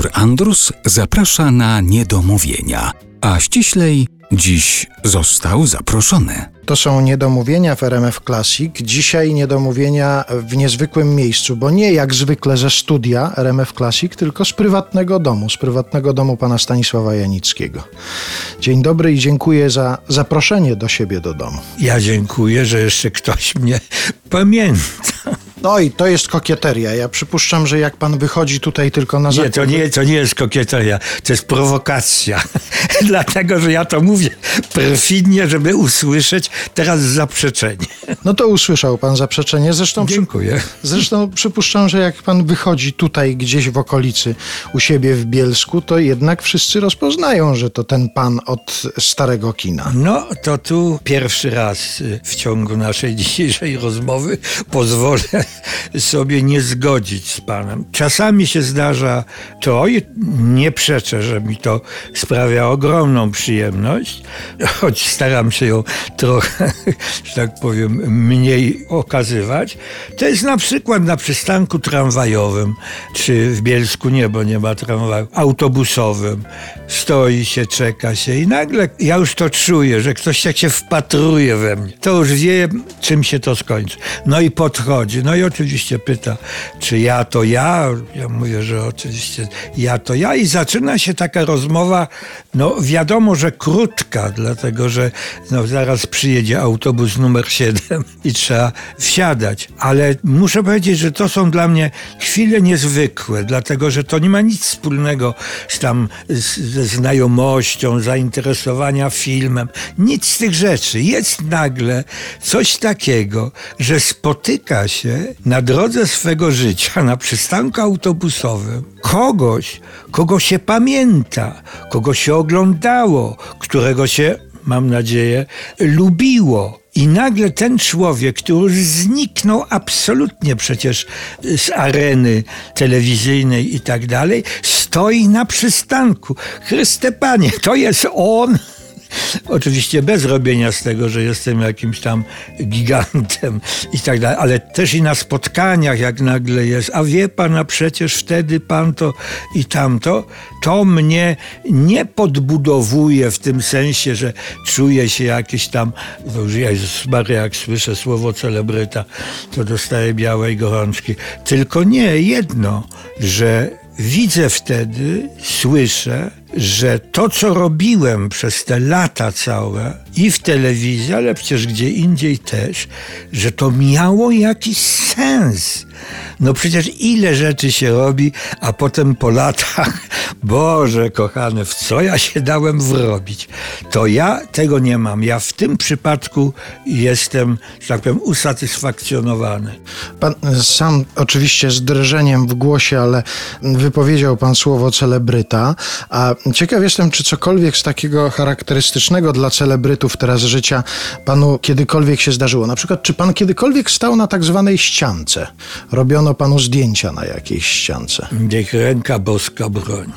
Artur Andrus zaprasza na niedomówienia, a ściślej dziś został zaproszony. To są niedomówienia w RMF Classic. Dzisiaj niedomówienia w niezwykłym miejscu, bo nie jak zwykle ze studia RMF Classic, tylko z prywatnego domu, z prywatnego domu pana Stanisława Janickiego. Dzień dobry i dziękuję za zaproszenie do siebie do domu. Ja dziękuję, że jeszcze ktoś mnie pamięta. No i to jest kokieteria. Ja przypuszczam, że jak pan wychodzi tutaj tylko na Nie, zakład... to nie, to nie jest kokieteria, to jest prowokacja. Dlatego, że ja to mówię perfidnie, żeby usłyszeć teraz zaprzeczenie. No to usłyszał pan zaprzeczenie. Zresztą, przy... Dziękuję. Zresztą przypuszczam, że jak pan wychodzi tutaj gdzieś w okolicy u siebie w Bielsku, to jednak wszyscy rozpoznają, że to ten pan od starego kina. No, to tu pierwszy raz y, w ciągu naszej dzisiejszej rozmowy pozwolę sobie nie zgodzić z panem. Czasami się zdarza to i nie przeczę, że mi to sprawia ogromną przyjemność, choć staram się ją trochę, że tak powiem, mniej okazywać. To jest na przykład na przystanku tramwajowym, czy w Bielsku nie, bo nie ma tramwaju, autobusowym. Stoi się, czeka się i nagle ja już to czuję, że ktoś jak się wpatruje we mnie. To już wie, czym się to skończy. No i podchodzi, no i oczywiście pyta, czy ja to ja? Ja mówię, że oczywiście ja to ja i zaczyna się taka rozmowa, no wiadomo, że krótka, dlatego, że no, zaraz przyjedzie autobus numer 7 i trzeba wsiadać. Ale muszę powiedzieć, że to są dla mnie chwile niezwykłe, dlatego, że to nie ma nic wspólnego z tam ze znajomością, zainteresowania filmem. Nic z tych rzeczy. Jest nagle coś takiego, że spotyka się na drodze swego życia, na przystanku autobusowym, kogoś, kogo się pamięta, kogo się oglądało, którego się, mam nadzieję, lubiło. I nagle ten człowiek, który już zniknął absolutnie przecież z areny telewizyjnej i tak dalej, stoi na przystanku. Chryste Panie, to jest on. Oczywiście bez robienia z tego, że jestem jakimś tam gigantem i tak dalej, ale też i na spotkaniach, jak nagle jest, a wie pan, przecież wtedy pan to i tamto, to mnie nie podbudowuje w tym sensie, że czuję się jakieś tam, to już Jezus Maria, jak słyszę słowo celebryta, to dostaję białej gorączki. Tylko nie, jedno, że widzę wtedy, słyszę, że to, co robiłem przez te lata całe i w telewizji, ale przecież gdzie indziej też, że to miało jakiś sens. No przecież ile rzeczy się robi, a potem po latach, Boże kochany, w co ja się dałem wrobić? To ja tego nie mam. Ja w tym przypadku jestem, że tak powiem, usatysfakcjonowany. Pan sam oczywiście z drżeniem w głosie, ale wypowiedział pan słowo celebryta, a ciekaw jestem, czy cokolwiek z takiego charakterystycznego dla celebrytów teraz życia panu kiedykolwiek się zdarzyło. Na przykład, czy pan kiedykolwiek stał na tak zwanej ściance? Robiono panu zdjęcia na jakiejś ściance. Niech ręka boska broni.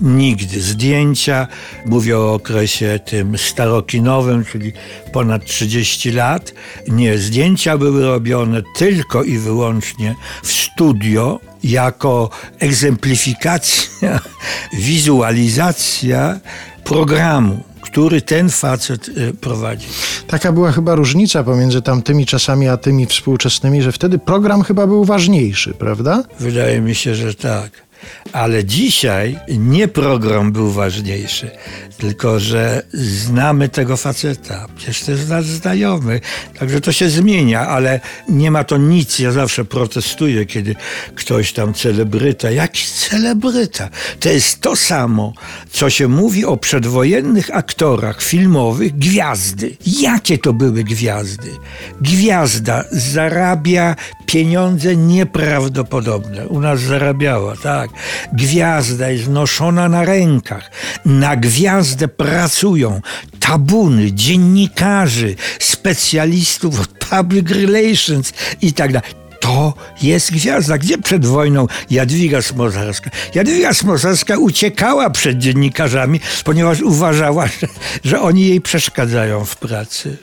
Nigdy. Zdjęcia, mówię o okresie tym starokinowym, czyli ponad 30 lat. Nie, zdjęcia były robione tylko i wyłącznie w studio, jako egzemplifikacja, wizualizacja programu który ten facet y, prowadzi. Taka była chyba różnica pomiędzy tamtymi czasami a tymi współczesnymi, że wtedy program chyba był ważniejszy, prawda? Wydaje mi się, że tak. Ale dzisiaj nie program był ważniejszy, tylko że znamy tego faceta. Przecież to jest nasz znajomy. Także to się zmienia, ale nie ma to nic. Ja zawsze protestuję, kiedy ktoś tam celebryta. Jaki celebryta? To jest to samo, co się mówi o przedwojennych aktorach filmowych, gwiazdy. Jakie to były gwiazdy? Gwiazda zarabia pieniądze nieprawdopodobne. U nas zarabiała, tak. Gwiazda jest noszona na rękach. Na gwiazdę pracują tabuny dziennikarzy, specjalistów od public relations i tak dalej. To jest gwiazda. Gdzie przed wojną Jadwiga Smozarska? Jadwiga Smozarska uciekała przed dziennikarzami, ponieważ uważała, że, że oni jej przeszkadzają w pracy.